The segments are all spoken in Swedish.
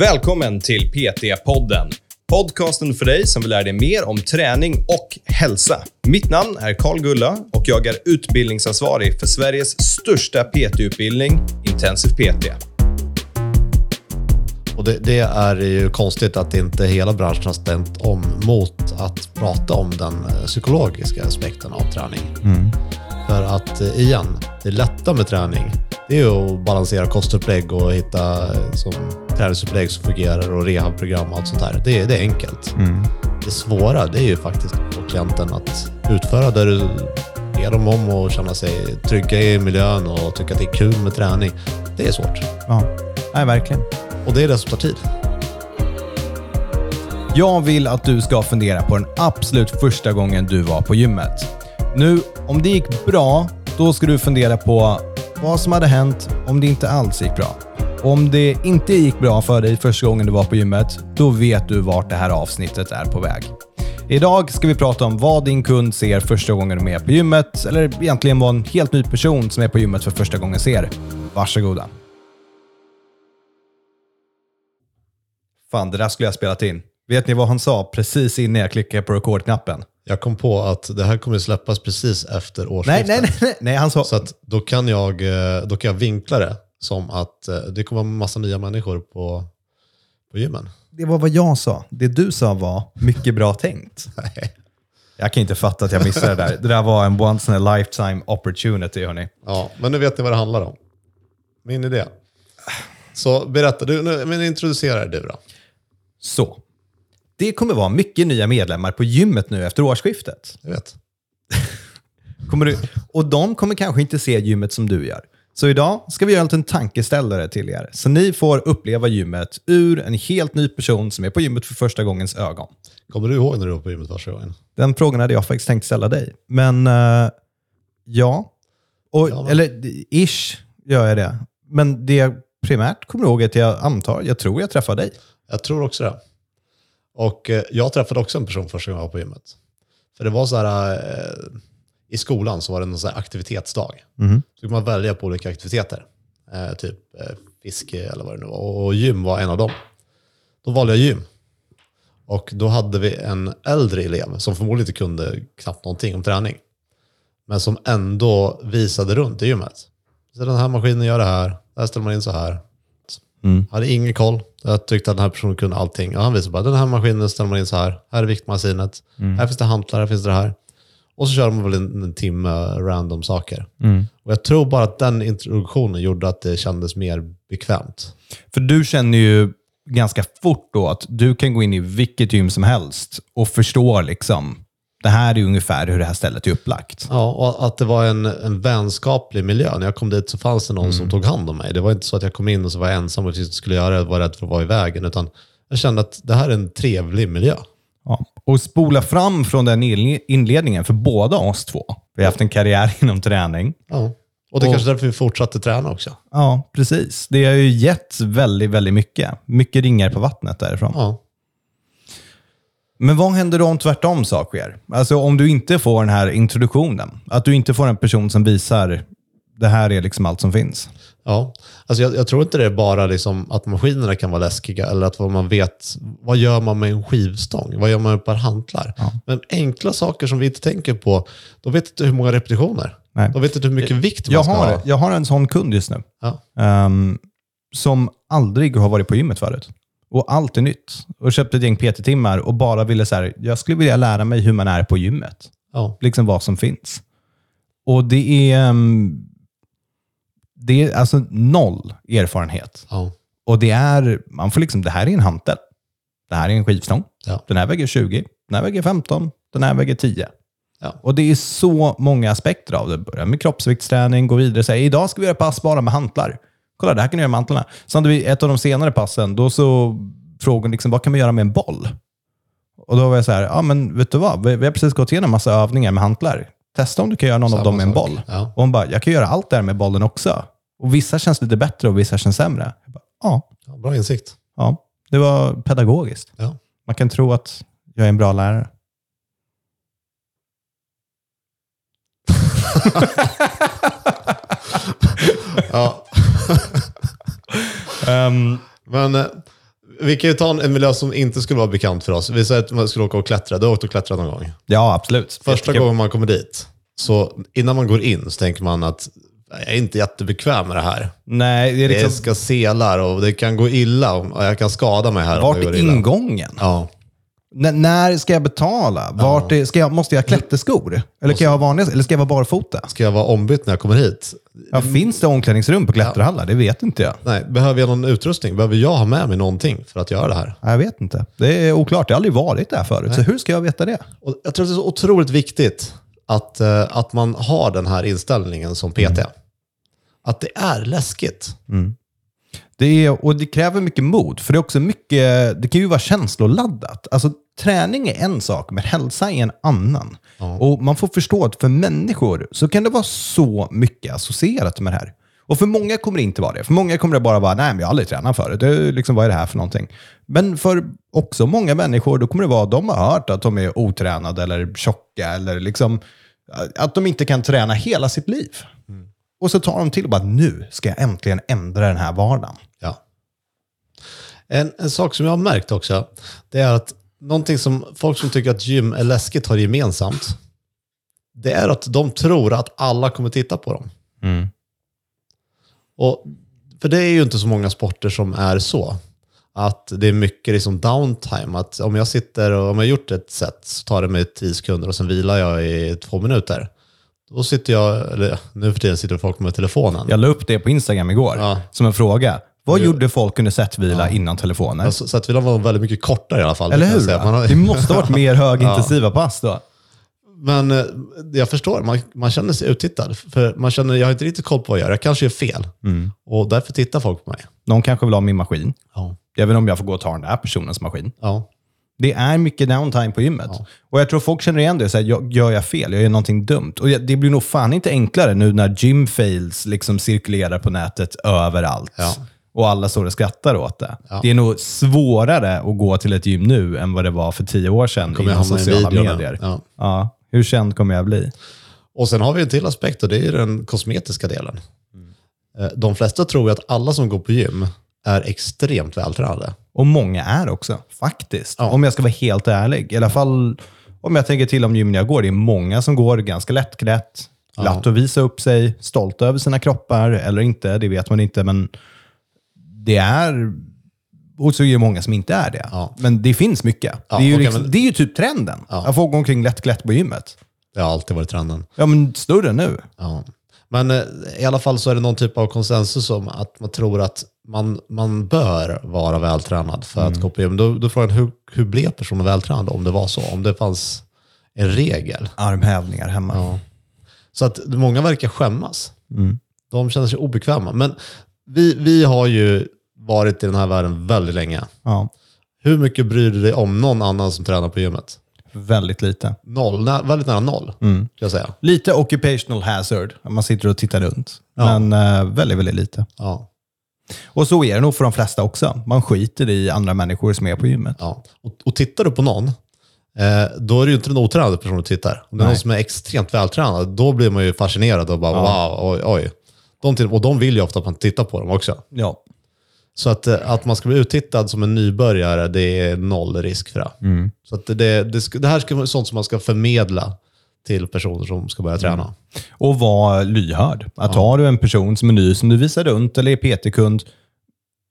Välkommen till PT-podden. Podcasten för dig som vill lära dig mer om träning och hälsa. Mitt namn är Karl Gulla och jag är utbildningsansvarig för Sveriges största PT-utbildning, Intensiv PT. Och det, det, är ju konstigt att inte hela branschen har stämt om mot att prata om den eh, psykologiska aspekten av träning. Mm. För att eh, igen, det lätta med träning, det är att balansera kostupplägg och hitta eh, som träningsupplägg som fungerar och rehabprogram och allt sånt här. Det, det är enkelt. Mm. Det svåra, det är ju faktiskt att få klienten att utföra det du ber dem om och känna sig trygga i miljön och tycka att det är kul med träning. Det är svårt. Ja, Nej, verkligen. Och det är det som tar tid. Jag vill att du ska fundera på den absolut första gången du var på gymmet. Nu, om det gick bra, då ska du fundera på vad som hade hänt om det inte alls gick bra. Om det inte gick bra för dig första gången du var på gymmet, då vet du vart det här avsnittet är på väg. Idag ska vi prata om vad din kund ser första gången de är på gymmet, eller egentligen vad en helt ny person som är på gymmet för första gången ser. Varsågoda. Fan, det där skulle jag spelat in. Vet ni vad han sa precis innan jag klickade på rekordknappen? Jag kom på att det här kommer släppas precis efter årsskiftet. Nej, nej, nej, nej, han sa... Så att då, kan jag, eh, då kan jag vinkla det som att eh, det kommer vara en massa nya människor på, på gymmen. Det var vad jag sa. Det du sa var mycket bra tänkt. Nej. Jag kan inte fatta att jag missade det där. Det där var en once in a lifetime opportunity, hörni. Ja, men nu vet ni vad det handlar om. Min idé. Så berätta, du, nu, men introducera dig du då. Så. Det kommer vara mycket nya medlemmar på gymmet nu efter årsskiftet. Jag vet. kommer du, och de kommer kanske inte se gymmet som du gör. Så idag ska vi göra en liten tankeställare till er. Så ni får uppleva gymmet ur en helt ny person som är på gymmet för första gångens ögon. Kommer du ihåg när du var på gymmet första gången? Den frågan hade jag faktiskt tänkt ställa dig. Men uh, ja. Och, ja eller ish gör jag det. Men det jag primärt kommer ihåg är att jag antar, jag tror jag träffade dig. Jag tror också det. Och eh, jag träffade också en person första gången jag var på gymmet. För det var så här, eh, i skolan så var det en aktivitetsdag. Mm. Så kunde man välja på olika aktiviteter. Eh, typ fiske eller vad det nu var. Och gym var en av dem. Då valde jag gym. Och då hade vi en äldre elev som förmodligen inte kunde knappt någonting om träning. Men som ändå visade runt i gymmet. Så den här maskinen gör det här, där ställer man in så här. Mm. Hade ingen koll. Jag tyckte att den här personen kunde allting. Och han visade bara, den här maskinen ställer man in så här. Här är viktmagasinet. Mm. Här finns det hantlar, här finns det här. Och så kör man väl en, en timme random saker. Mm. Och jag tror bara att den introduktionen gjorde att det kändes mer bekvämt. För du känner ju ganska fort då att du kan gå in i vilket gym som helst och förstå liksom det här är ungefär hur det här stället är upplagt. Ja, och att det var en, en vänskaplig miljö. När jag kom dit så fanns det någon mm. som tog hand om mig. Det var inte så att jag kom in och så var jag ensam och skulle göra det och var rädd för att vara i vägen. Utan jag kände att det här är en trevlig miljö. Ja. Och spola fram från den inledningen för båda oss två. Vi har haft en karriär inom träning. Ja. Och det är och, kanske därför vi fortsatte träna också. Ja, precis. Det har ju gett väldigt, väldigt mycket. Mycket ringar på vattnet därifrån. Ja. Men vad händer då om tvärtom sak sker? Alltså om du inte får den här introduktionen. Att du inte får en person som visar det här är liksom allt som finns. Ja, alltså jag, jag tror inte det är bara liksom att maskinerna kan vara läskiga eller att vad man vet, vad gör man med en skivstång? Vad gör man med ett par hantlar? Ja. Men enkla saker som vi inte tänker på, då vet du hur många repetitioner. Nej. Då vet du hur mycket vikt man jag ska har, ha. Jag har en sån kund just nu. Ja. Um, som aldrig har varit på gymmet förut. Och allt är nytt. Och köpte ett gäng PT-timmar och bara ville så här, jag skulle vilja lära mig hur man är på gymmet. Ja. Liksom vad som finns. Och det är, um, det är alltså noll erfarenhet. Ja. Och det är, man får liksom, det här är en hantel. Det här är en skivstång. Ja. Den här väger 20, den här väger 15, den här väger 10. Ja. Och det är så många aspekter av det. Börja med kroppsviktsträning, gå vidare och säga idag ska vi göra pass bara med hantlar. Kolla, det här kan du göra med hantlarna. Så hade vi ett av de senare passen, då så frågade liksom, vad kan man göra med en boll? Och då var jag så här, ja men vet du vad, vi, vi har precis gått igenom en massa övningar med hantlar. Testa om du kan göra någon Samma av dem med en boll. Ja. Och hon bara, jag kan göra allt det här med bollen också. Och vissa känns lite bättre och vissa känns sämre. Bara, ja. ja. Bra insikt. Ja, det var pedagogiskt. Ja. Man kan tro att jag är en bra lärare. ja. Um, Men eh, Vi kan ju ta en, en miljö som inte skulle vara bekant för oss. Vi säger att man skulle åka och klättra. Du har åkt och klättrat någon gång. Ja, absolut. Första gången man kommer dit, så innan man går in så tänker man att jag är inte jättebekväm med det här. Nej, det är Det liksom... ska selar och det kan gå illa och jag kan skada mig här. om Vart det går är illa. ingången? Ja. N- när ska jag betala? Vart är, ska jag, måste jag ha klätterskor? Eller, kan jag ha vanliga, eller ska jag vara barfota? Ska jag vara ombytt när jag kommer hit? Ja, finns det omklädningsrum på klätterhallar? Det vet inte jag. Nej, behöver jag någon utrustning? Behöver jag ha med mig någonting för att göra det här? Jag vet inte. Det är oklart. Jag har aldrig varit där förut. Så hur ska jag veta det? Och jag tror att det är så otroligt viktigt att, eh, att man har den här inställningen som PT. Att det är läskigt. Det, är, och det kräver mycket mod, för det är också mycket, det kan ju vara känsloladdat. Alltså, träning är en sak, men hälsa är en annan. Och man får förstå att för människor så kan det vara så mycket associerat med det här. Och för många kommer det inte vara det. För många kommer det bara vara, nej men jag har aldrig tränat förut. Det är liksom, vad är det här för någonting? Men för också många människor, då kommer det vara, de har hört att de är otränade eller tjocka eller liksom, att de inte kan träna hela sitt liv. Och så tar de till och bara, nu ska jag äntligen ändra den här vardagen. En, en sak som jag har märkt också, det är att någonting som folk som tycker att gym är läskigt har gemensamt, det är att de tror att alla kommer titta på dem. Och, för det är ju inte så många sporter som är så. Att det är mycket liksom downtime. Att om jag sitter och om jag har gjort ett set så tar det mig 10 sekunder och sen vilar jag i två minuter. Då sitter jag, eller nu för tiden sitter folk med telefonen. Jag la upp det på Instagram igår Ja. som en fråga. Vad gjorde folk under setvila innan telefoner? Alltså, så att vilan var väldigt mycket kortare i alla fall. Eller hur? Man har- Det måste ha varit mer högintensiva pass då. Men eh, jag förstår, man, man känner sig uttittad. För man känner, jag har inte riktigt koll på vad jag gör. Jag kanske gör fel. Mm. Och därför tittar folk på mig. Någon kanske vill ha min maskin. Ja. Inte om jag får gå och ta den där personens maskin. Ja. Det är mycket downtime på gymmet. Och jag tror folk känner igen det. Så här, jag, gör jag fel? Jag gör någonting dumt. Och det blir nog fan inte enklare nu när gym fails liksom cirkulerar på nätet överallt. Ja. Och alla står och skrattar åt det. Ja. Det är nog svårare att gå till ett gym nu än vad det var för tio år sedan Kommer jag innan hamna i sociala medier. ja. Ja. Hur känd kommer jag bli? Och sen har vi en till aspekt och det är den kosmetiska delen. Mm. Eh, De flesta tror att alla som går på gym är extremt vältränade. Och många är också, faktiskt. Ja. Om jag ska vara helt ärlig. I alla fall om jag tänker till om gymmen jag går. Det är många som går ganska lättklätt, glatt att visa upp sig, stolta över sina kroppar eller inte, det vet man inte. Men det är... Och så är det många som inte är det. Ja. Men det finns mycket. Ja, det, är ju okej, liksom, men- det är ju typ trenden. Att få gå omkring lättklätt på gymmet. Det har alltid varit trenden. Ja, men större nu. Ja. Men eh, i alla fall så är det någon typ av konsensus om att man tror att man, man bör vara vältränad för Mm. att gå på gym. Då, då frågar jag hur, hur blev personen vältränad om det var så? Om det fanns en regel? Armhävningar hemma. Ja. Så att många verkar skämmas. Mm. De känner sig obekväma. Men vi, vi har ju varit i den här världen väldigt länge. Ja, Hur mycket bryr du dig om någon annan som tränar på gymmet? väldigt lite. Noll, nä, väldigt nära noll, Mm. jag säga. Lite occupational hazard. Man sitter och tittar runt. Ja. Men eh, väldigt, väldigt lite. Ja, Och så är det nog för de flesta också. Man skiter i andra människor som är på gymmet. ja. Och, och tittar du på någon, eh, då är det ju inte en otränad person du tittar. Om det är Nej. någon som är extremt vältränad, då blir man ju fascinerad och bara wow, oj, oj. De tittar, och de vill ju ofta att man tittar på dem också. Ja. Så att, eh, att man ska bli uttittad som en nybörjare, det är noll risk för det. Mm. Så att det, det, det här ska vara sånt som man ska förmedla till personer som ska börja träna. Och vara lyhörd. Att har du en person som är ny, som du visar runt eller är PT-kund,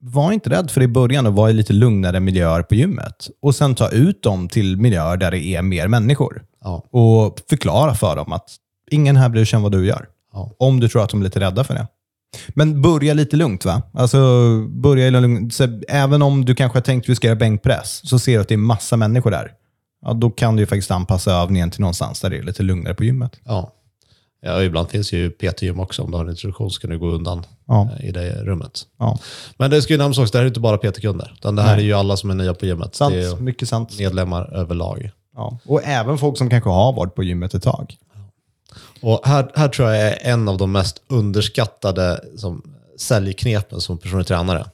var inte rädd för det i början och var i lite lugnare miljöer på gymmet. Och sen ta ut dem till miljöer där det är mer människor. Ja. Och förklara för dem att ingen här bryr sig om vad du gör. Ja. Om du tror att de är lite rädda för det. Men börja lite lugnt va? Alltså, börja lugnt. Så även om du kanske har tänkt att vi ska göra bänkpress, så ser du att det är massa människor där. Ja, då kan du ju faktiskt anpassa övningen till någonstans där det är lite lugnare på gymmet. Ja. ja, ibland finns ju PT-gym också. Om du har en introduktion så kan du gå undan Ja. eh, i det rummet. Ja. Men det ska ju nämnas också, det här är inte bara PT-kunder. Utan det här Nej. är ju alla som är nya på gymmet. Sant. Det är ju Mycket sant. medlemmar överlag. Ja. Och även folk som kanske har varit på gymmet ett tag. Och här, här tror jag är en av de mest underskattade som, säljknepen som personlig tränare.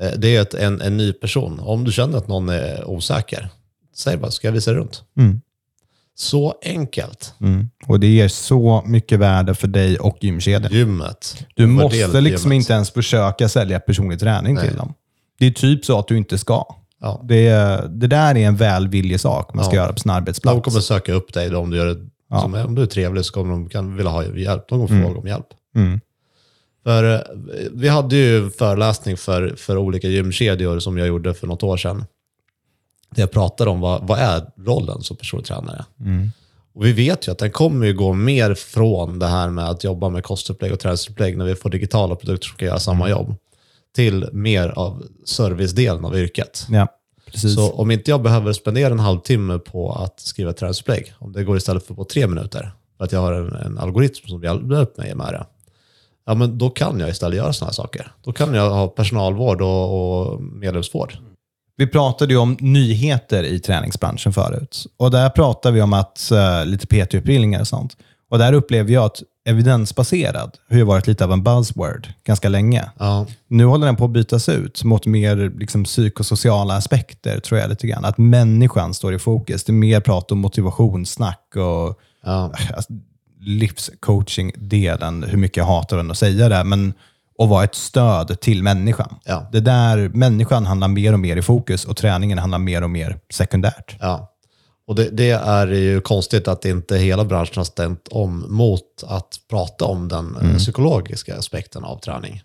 Eh, Det är att en, en ny person, om du känner att någon är osäker, säg bara, ska jag visa runt? Mm. Så enkelt. Mm. Och det ger så mycket värde för dig och gymkedjan. Gymmet. Du måste liksom gymmet. inte ens försöka sälja personlig träning till dem. Det är typ så att du inte ska. Ja. Det, det där är en välviljesak man ska Ja. göra på sin arbetsplats. De kommer söka upp dig om du, gör det, Ja. som, om du är trevlig så kommer de kan vilja ha hjälp. De kommer Mm. fråga om hjälp. Mm. För eh, vi hade ju föreläsning för, för olika gymkedjor som jag gjorde för något år sedan. Där jag pratade om vad, vad är rollen som personlig tränare. Mm. Och vi vet ju att den kommer ju gå mer från det här med att jobba med kostupplägg och träningsupplägg när vi får digitala produkter som kan göra samma Mm. jobb. Till mer av servicedelen av yrket. Ja, precis. Så om inte jag behöver spendera en halvtimme på att skriva ett träningsupplägg, om det går istället för på tre minuter, för att jag har en, en algoritm som hjälper mig med det, ja, men då kan jag istället göra sådana här saker. Då kan jag ha personalvård och, och medlemsvård. Vi pratade ju om nyheter i träningsbranschen förut. Och där pratade vi om att eh, lite PT-utbildningar och sånt. Och där upplever jag att evidensbaserad har ju varit lite av en buzzword ganska länge. Ja, Nu håller den på att bytas ut mot mer liksom, psykosociala aspekter, tror jag lite grann. Att människan står i fokus. Det är mer prat om motivationssnack och ja, alltså, livscoaching-delen, hur mycket jag hatar den att säga det, men att vara ett stöd till människan. Ja. Det där, människan hamnar mer och mer i fokus och träningen hamnar mer och mer sekundärt. ja. Och det, det är ju konstigt att inte hela branschen har ställt om mot att prata om den eh, psykologiska aspekten av träning.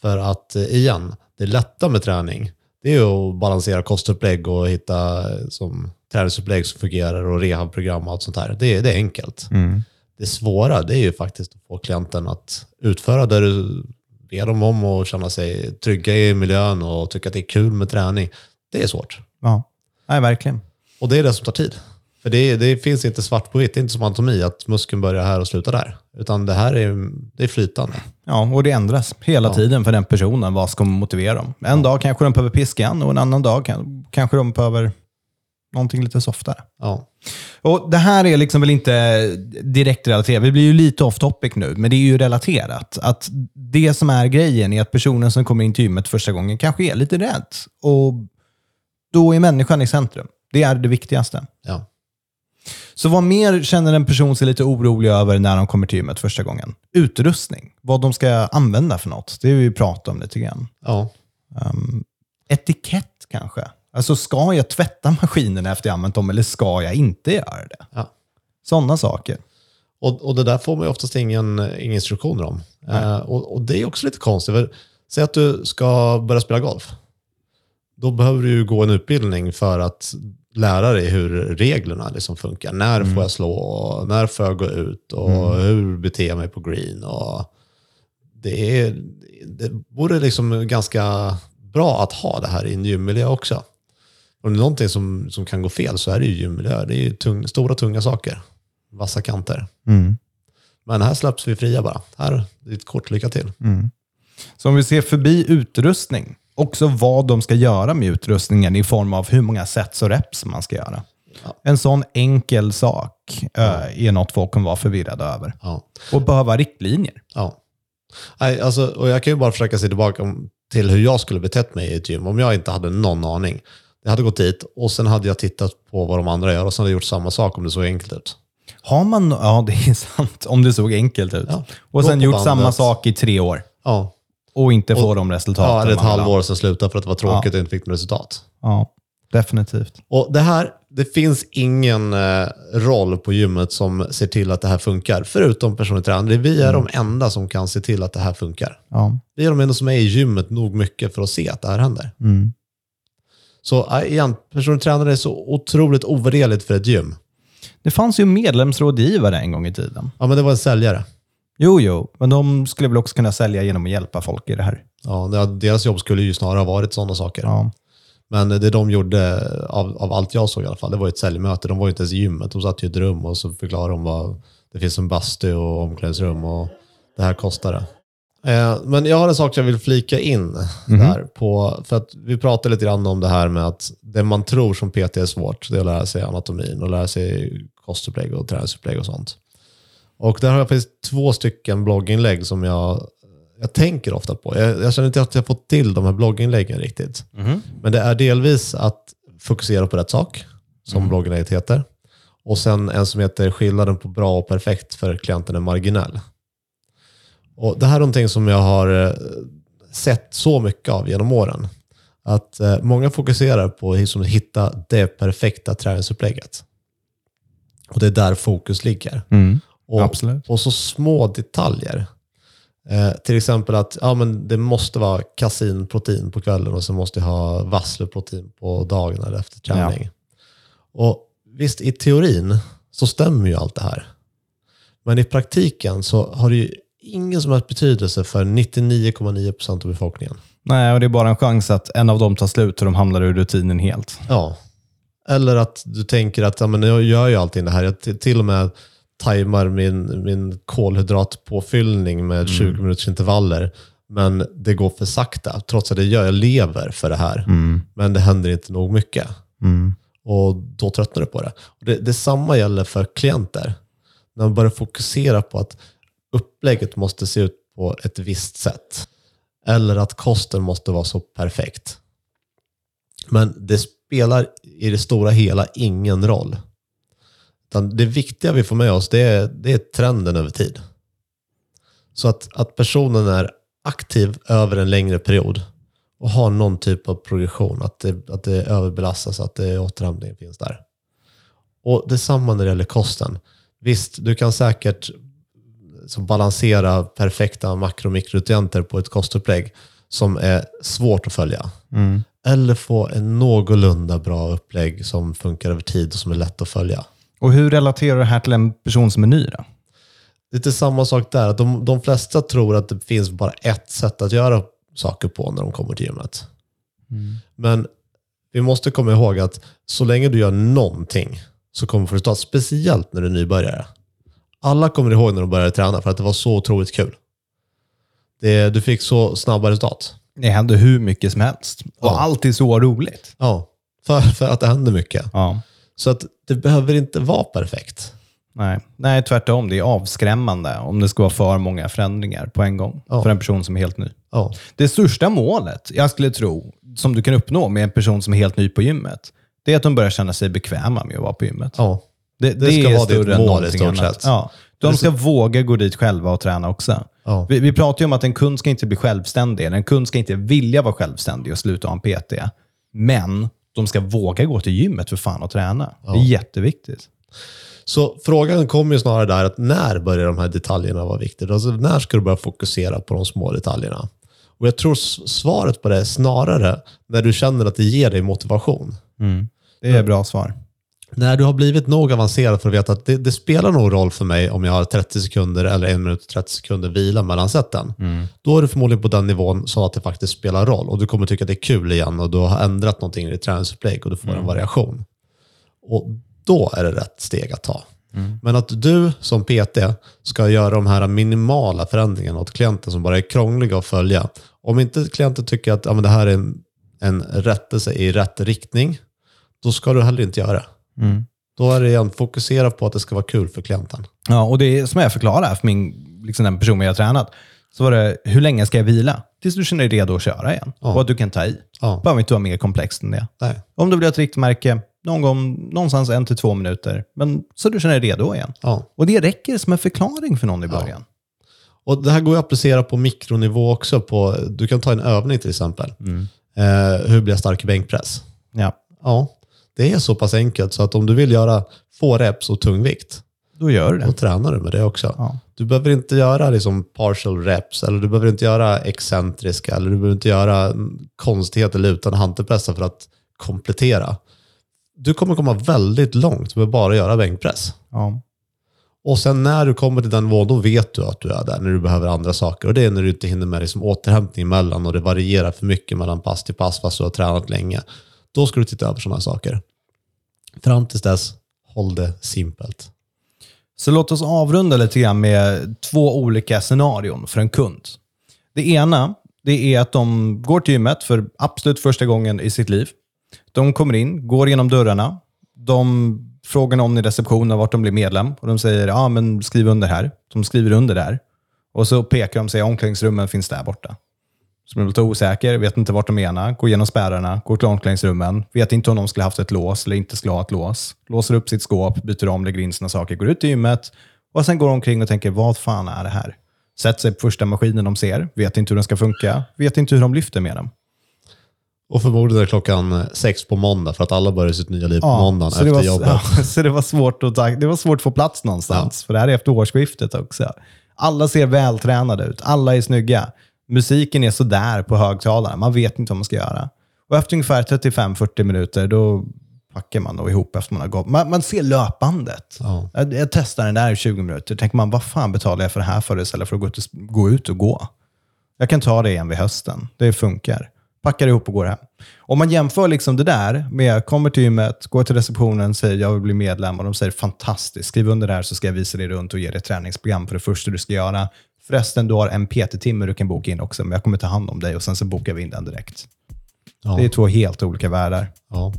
För att eh, igen, det lätta med träning, det är ju att balansera kostupplägg och hitta eh, som träningsupplägg som fungerar och rehabprogram och allt sånt där. Det, är- det är enkelt. Det svåra, det är ju faktiskt att få klienten att utföra det du ber dem om och känna sig trygga i miljön och tycka att det är kul med träning. Det är svårt. Ja, Nej, verkligen. Och det är det som tar tid. För det, det finns inte svart på vitt. Det är inte som anatomi, att muskeln börjar här och slutar där. Utan det här är, det är flytande. Ja, och det ändras hela tiden för den personen. Vad ska motivera dem? En dag kanske de behöver piskan och en annan dag kan, kanske de behöver någonting lite softare. Ja, Och Det här är liksom väl inte direkt relaterat. Vi blir ju lite off topic nu, men det är ju relaterat. Att Det som är grejen är att personen som kommer in till gymmet första gången kanske är lite rädd. Och då är människan i centrum. Det är det viktigaste. ja. Så vad mer känner en person sig lite orolig över när de kommer till gymmet första gången? Utrustning. Vad de ska använda för något. Det har vi pratat om lite grann. ja. Etikett kanske. Alltså ska jag tvätta maskinerna efter jag använt dem eller ska jag inte göra det? ja. Sådana saker. Och, och det där får man ju oftast ingen, ingen instruktioner om. Eh, och, och det är också lite konstigt. För, säg att du ska börja spela golf. Då behöver du ju gå en utbildning för att lära dig hur reglerna liksom funkar. När får jag slå? Och när får jag gå ut? Och hur beter jag mig på green? Och det, är, det vore liksom ganska bra att ha det här i en gymmiljö också. Om det är någonting som, som kan gå fel så är det ju gymmiljö. Det är ju tung, stora, tunga saker. Vassa kanter. Men här släpps vi fria bara. Här, ett kort lycka till. Så om vi ser förbi utrustning, också vad de ska göra med utrustningen i form av hur många sets och reps man ska göra. Ja. En sån enkel sak eh, är något folk kommer vara förvirrade över. Ja. Och behöva riktlinjer. ja. Nej, alltså, och jag kan ju bara försöka se tillbaka till hur jag skulle betett mig i ett gym om jag inte hade någon aning. Jag hade gått dit och sen hade jag tittat på vad de andra gör och sen hade jag gjort samma sak om det såg enkelt ut. Har man, ja det är sant, om det såg enkelt ut. Ja. Och sen gjort bandet. samma sak i tre år Ja, och inte få de resultaten ja eller ett halvår sen sluta för att det var tråkigt och inte fick något resultat. Ja, definitivt. Och det här, det finns ingen eh, roll på gymmet som ser till att det här funkar, förutom personlig tränare. Vi är de enda som kan se till att det här funkar. Ja. Vi är de enda som är i gymmet nog mycket för att se att det här händer. Mm. Så igen, personlig tränare är så otroligt ovärderligt för ett gym. Det fanns ju medlemsrådgivare en gång i tiden. Ja, men det var en säljare. Jo, jo, men de skulle väl också kunna sälja genom att hjälpa folk i det här. Ja, deras jobb skulle ju snarare ha varit sådana saker. Ja. Men det de gjorde, av, av allt jag såg i alla fall, det var ett säljmöte. De var ju inte ens i gymmet. De satt i ett rum och så förklarade de vad det finns en bastu och omklädningsrum och det här kostar det. Eh, men jag har en sak jag vill flika in där. På, för att vi pratade lite grann om det här med att det man tror som PT är svårt, det är att lära sig anatomin och lära sig kostupplägg och träningsupplägg och sånt. Och där har jag faktiskt två stycken blogginlägg som jag, jag tänker ofta på. Jag, jag känner inte att jag fått till de här blogginläggen riktigt. Men det är delvis att fokusera på rätt sak, som blogginlägget heter. Och sen en som heter skillnaden på bra och perfekt för klienten är marginell. Och det här är någonting som jag har eh, sett så mycket av genom åren. att eh, många fokuserar på liksom, att hitta det perfekta träningsupplägget. Och det är där fokus ligger. Mm. Och, Absolut. och så små detaljer. Eh, till exempel att ja, men det måste vara kasinprotein på kvällen och så måste jag ha vassleprotein på dagen eller efter träning. Och visst, i teorin så stämmer ju allt det här. Men i praktiken så har det ju ingen som helst betydelse för 99,9% av befolkningen. Nej, och det är bara en chans att en av dem tar slut och de hamnar ur rutinen helt. Ja. Eller att du tänker att ja, men jag gör ju allting det här. Jag till och med tajmar min, min kolhydratpåfyllning med 20 minuters intervaller. Men det går för sakta, trots att det gör, jag lever för det här. Men det händer inte nog mycket. Och då tröttnar du på det. Och det. Detsamma gäller för klienter. När man börjar fokusera på att upplägget måste se ut på ett visst sätt. Eller att kosten måste vara så perfekt. Men det spelar i det stora hela ingen roll. Det viktiga vi får med oss det är, det är trenden över tid. Så att, att personen är aktiv över en längre period och har någon typ av progression, att det, att det överbelastas, att det återhämtning finns där. Och detsamma när det gäller kosten. Visst, du kan säkert så balansera perfekta makro och mikronutrienter på ett kostupplägg som är svårt att följa. Eller få en någorlunda bra upplägg som funkar över tid och som är lätt att följa. Och hur relaterar det här till en person som är ny då? Lite samma sak där. De, de flesta tror att det finns bara ett sätt att göra saker på när de kommer till gymmet. Men vi måste komma ihåg att så länge du gör någonting så kommer du få resultat. Speciellt när du är nybörjare. Alla kommer ihåg när de började träna för att det var så otroligt kul. Det, du fick så snabba resultat. Det händer hur mycket som helst. Och Ja. allt är så roligt. Ja, för, för att det händer mycket. Ja. Så att det behöver inte vara perfekt. Nej. Nej, tvärtom. Det är avskrämmande om det ska vara för många förändringar på en gång Ja. för en person som är helt ny. Ja, Det största målet jag skulle tro, som du kan uppnå med en person som är helt ny på gymmet, det är att de börjar känna sig bekväma med att vara på gymmet. ja. Det, Det ska är vara ditt större än mål i stort sett. Ja. De ska våga gå dit själva och träna också. Ja. Vi, vi pratar ju om att en kund ska inte bli självständig. En kund ska inte vilja vara självständig och sluta ha en PT. Men de ska våga gå till gymmet för fan och träna. Det är jätteviktigt. Så frågan kommer ju snarare där att när börjar de här detaljerna vara viktiga? Alltså när ska du börja fokusera på de små detaljerna? Och jag tror svaret på det är snarare när du känner att det ger dig motivation. Det är ett bra svar. När du har blivit nog avancerad för att veta att det, det spelar nog roll för mig om jag har 30 sekunder eller 1 minut och 30 sekunder vila mellan sätten. Då är du förmodligen på den nivån så att det faktiskt spelar roll och du kommer tycka att det är kul igen och du har ändrat någonting i ditt träningsupplägg och du får en variation. Och då är det rätt steg att ta. Men att du som PT ska göra de här minimala förändringarna åt klienten som bara är krångliga att följa. Om inte klienten tycker att ja, men det här är en, en rättelse i rätt riktning, då ska du heller inte göra det. Då är det igen, fokusera på att det ska vara kul för klienten. Ja, och det är som jag förklarade för min, liksom den personen jag har tränat, så var det, hur länge ska jag vila? Tills du känner dig redo att köra igen. Och att du kan ta i. Ja. behöver inte vara mer komplext än det. Nej. Om du vill ha ett riktmärke, någon gång, någonstans en till två minuter. Men så du känner dig redo igen. Ja. Och det räcker som en förklaring för någon i början. Och det här går att applicera på mikronivå också. På, du kan ta en övning till exempel. Eh, hur blir jag stark i bänkpress? Ja. Ja, det är så pass enkelt så att om du vill göra få reps och tung vikt, Då gör du då det. tränar du med det också. Ja. Du behöver inte göra liksom partial reps, eller du behöver inte göra excentriska, eller du behöver inte göra konstigheter eller utan handpressar för att komplettera. Du kommer komma väldigt långt med bara göra bänkpress. Ja. Och sen när du kommer till den nivån, då vet du att du är där när du behöver andra saker. Och det är när du inte hinner med liksom återhämtning emellan och det varierar för mycket mellan pass till pass fast du har tränat länge. Då ska du titta över sådana saker. Fram tills dess, håll det simpelt. Så låt oss avrunda lite grann med två olika scenarion för en kund. Det ena det är att de går till gymmet för absolut första gången i sitt liv. De kommer in, går genom dörrarna. De frågar någon i receptionen vart de blir medlem och de säger ja men skriv under här. De skriver under där. Och så pekar de och säger omklädningsrummen finns där borta. Blir de lite osäker, vet inte vart de menar, går igenom spärrarna, går till omklädningsrummen, vet inte om de skulle haft ett lås eller inte skulle ha ett lås. Låser upp sitt skåp, byter om, lägger in sina saker, går ut till gymmet och sen går de omkring och tänker, vad fan är det här? Sätter sig på första maskinen de ser, vet inte hur den ska funka, vet inte hur de lyfter med den. Och förmodligen är det klockan sex på måndag för att alla börjar sitt nya liv på måndagen så det efter var, jobbet. ja, så det var svårt att, det var svårt att få plats någonstans. För det här är efter årsskiftet också. Alla ser vältränade ut. Alla är snygga. Musiken är sådär på högtalarna. Man vet inte vad man ska göra. Och efter ungefär 35-40 minuter, då packar man då ihop efter man har gått. Man, man ser löpbandet. Ja. Jag, jag testar den där i 20 minuter. Tänker man, vad fan betalar jag för det här för istället för att gå ut, och, gå ut och gå? Jag kan ta det igen vid hösten. Det funkar. Packar ihop och går hem. Om man jämför liksom det där med, jag kommer till gymmet, går till receptionen, säger jag vill bli medlem och de säger fantastiskt, skriv under det här så ska jag visa dig runt och ge dig ett träningsprogram för det första du ska göra. Förresten, du har en PT-timme du kan boka in också, men jag kommer ta hand om dig och sen så bokar vi in den direkt. Ja. Det är två helt olika världar. Ja.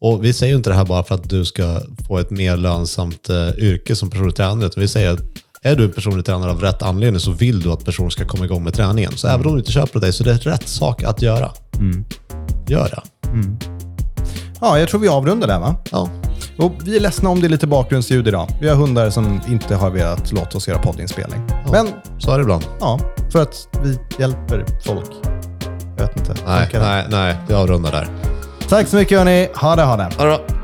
Och vi säger ju inte det här bara för att du ska få ett mer lönsamt eh, yrke som personlig tränare. Utan vi säger att är du en personlig tränare av rätt anledning så vill du att personen ska komma igång med träningen. Så även om du inte köper dig så är det rätt sak att göra. Gör det. Ja, jag tror vi avrundar där va? Ja. Och vi är ledsna om det är lite bakgrundsljud idag. Vi har hundar som inte har velat låta oss göra poddinspelning. Men Så är det ibland. ja, för att vi hjälper folk. Jag vet inte. Nej, nej, nej. Vi avrundar där. Tack så mycket hörni. Ha det, ha det. Ha det bra.